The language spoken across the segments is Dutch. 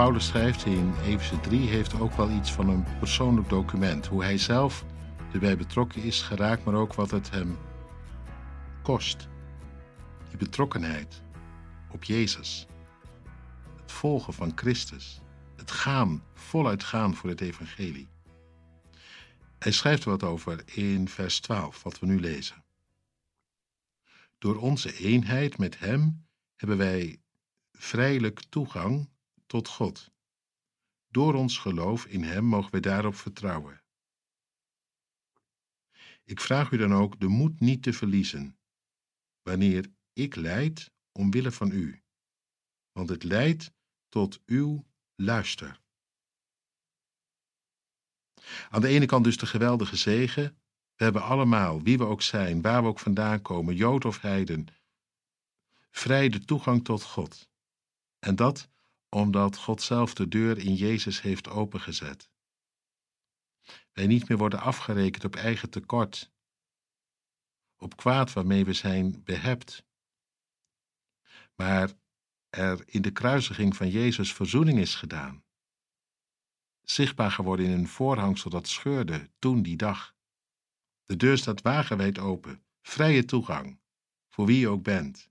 Paulus schrijft in Efeze 3 heeft ook wel iets van een persoonlijk document. Hoe hij zelf erbij betrokken is geraakt, maar ook wat het hem kost. Die betrokkenheid op Jezus. Het volgen van Christus. Het gaan, voluit gaan voor het evangelie. Hij schrijft er wat over in vers 12, wat we nu lezen. Door onze eenheid met Hem hebben wij vrijelijk toegang tot God. Door ons geloof in Hem mogen wij daarop vertrouwen. Ik vraag u dan ook de moed niet te verliezen, wanneer ik leid omwille van u, want het leidt tot uw luister. Aan de ene kant dus de geweldige zegen. We hebben allemaal, wie we ook zijn, waar we ook vandaan komen, Jood of Heiden, vrij de toegang tot God. En dat omdat God zelf de deur in Jezus heeft opengezet. Wij niet meer worden afgerekend op eigen tekort, op kwaad waarmee we zijn behept, maar er in de kruisiging van Jezus verzoening is gedaan. Zichtbaar geworden in een voorhangsel dat scheurde toen die dag. De deur staat wagenwijd open, vrije toegang, voor wie je ook bent.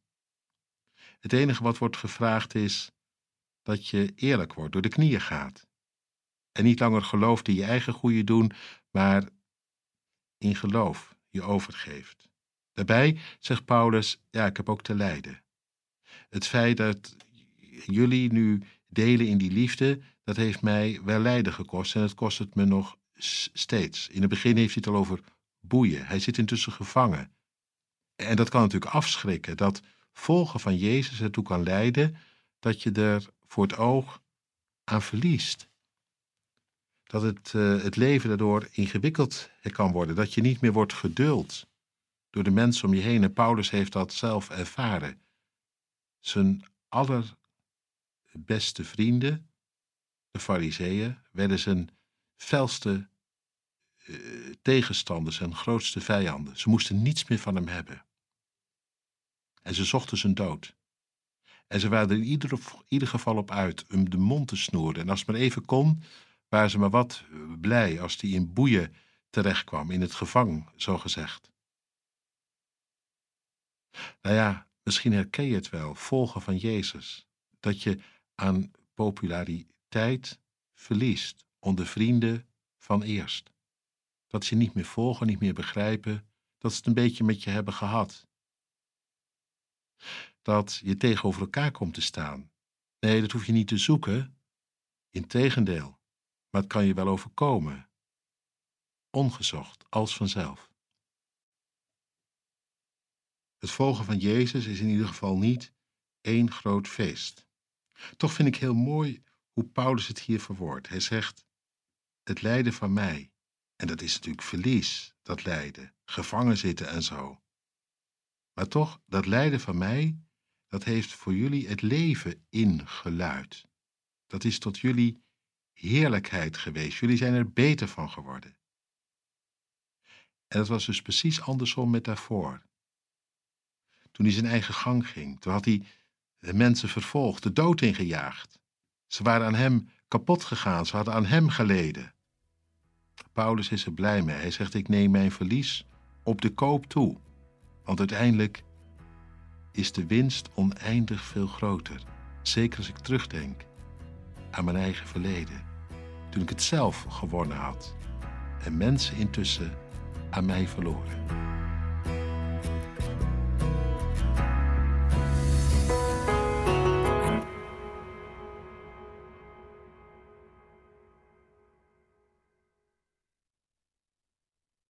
Het enige wat wordt gevraagd is dat je eerlijk wordt, door de knieën gaat. En niet langer gelooft in je eigen goede doen, maar in geloof je overgeeft. Daarbij zegt Paulus: Ja, ik heb ook te lijden. Het feit dat jullie nu delen in die liefde, dat heeft mij wel lijden gekost en het kost het me nog steeds. In het begin heeft hij het al over boeien. Hij zit intussen gevangen. En dat kan natuurlijk afschrikken. Dat volgen van Jezus ertoe kan leiden dat je er voor het oog aan verliest. Dat het, uh, het leven daardoor ingewikkeld kan worden. Dat je niet meer wordt geduld door de mensen om je heen. En Paulus heeft dat zelf ervaren. Zijn allerbeste vrienden, de Fariseeën, werden zijn felste uh, tegenstanders en grootste vijanden. Ze moesten niets meer van hem hebben. En ze zochten zijn dood. En ze waren er in ieder, geval op uit hem de mond te snoeren. En als het maar even kon, waren ze maar wat blij als hij in boeien terechtkwam, in het gevang, zo gezegd. Nou ja, misschien herken je het wel, volgen van Jezus. Dat je aan populariteit verliest onder vrienden van eerst. Dat ze niet meer volgen, niet meer begrijpen, dat ze het een beetje met je hebben gehad dat je tegenover elkaar komt te staan. Nee, dat hoef je niet te zoeken. Integendeel, maar het kan je wel overkomen. Ongezocht, als vanzelf. Het volgen van Jezus is in ieder geval niet één groot feest. Toch vind ik heel mooi hoe Paulus het hier verwoordt. Hij zegt: Het lijden van mij. En dat is natuurlijk verlies, dat lijden, gevangen zitten en zo. Maar toch, dat lijden van mij, dat heeft voor jullie het leven ingeluid. Dat is tot jullie heerlijkheid geweest. Jullie zijn er beter van geworden. En dat was dus precies andersom met daarvoor. Toen hij zijn eigen gang ging, toen had hij de mensen vervolgd, de dood ingejaagd. Ze waren aan hem kapot gegaan, ze hadden aan hem geleden. Paulus is er blij mee. Hij zegt: Ik neem mijn verlies op de koop toe. Want uiteindelijk is de winst oneindig veel groter. Zeker als ik terugdenk aan mijn eigen verleden. Toen ik het zelf gewonnen had en mensen intussen aan mij verloren.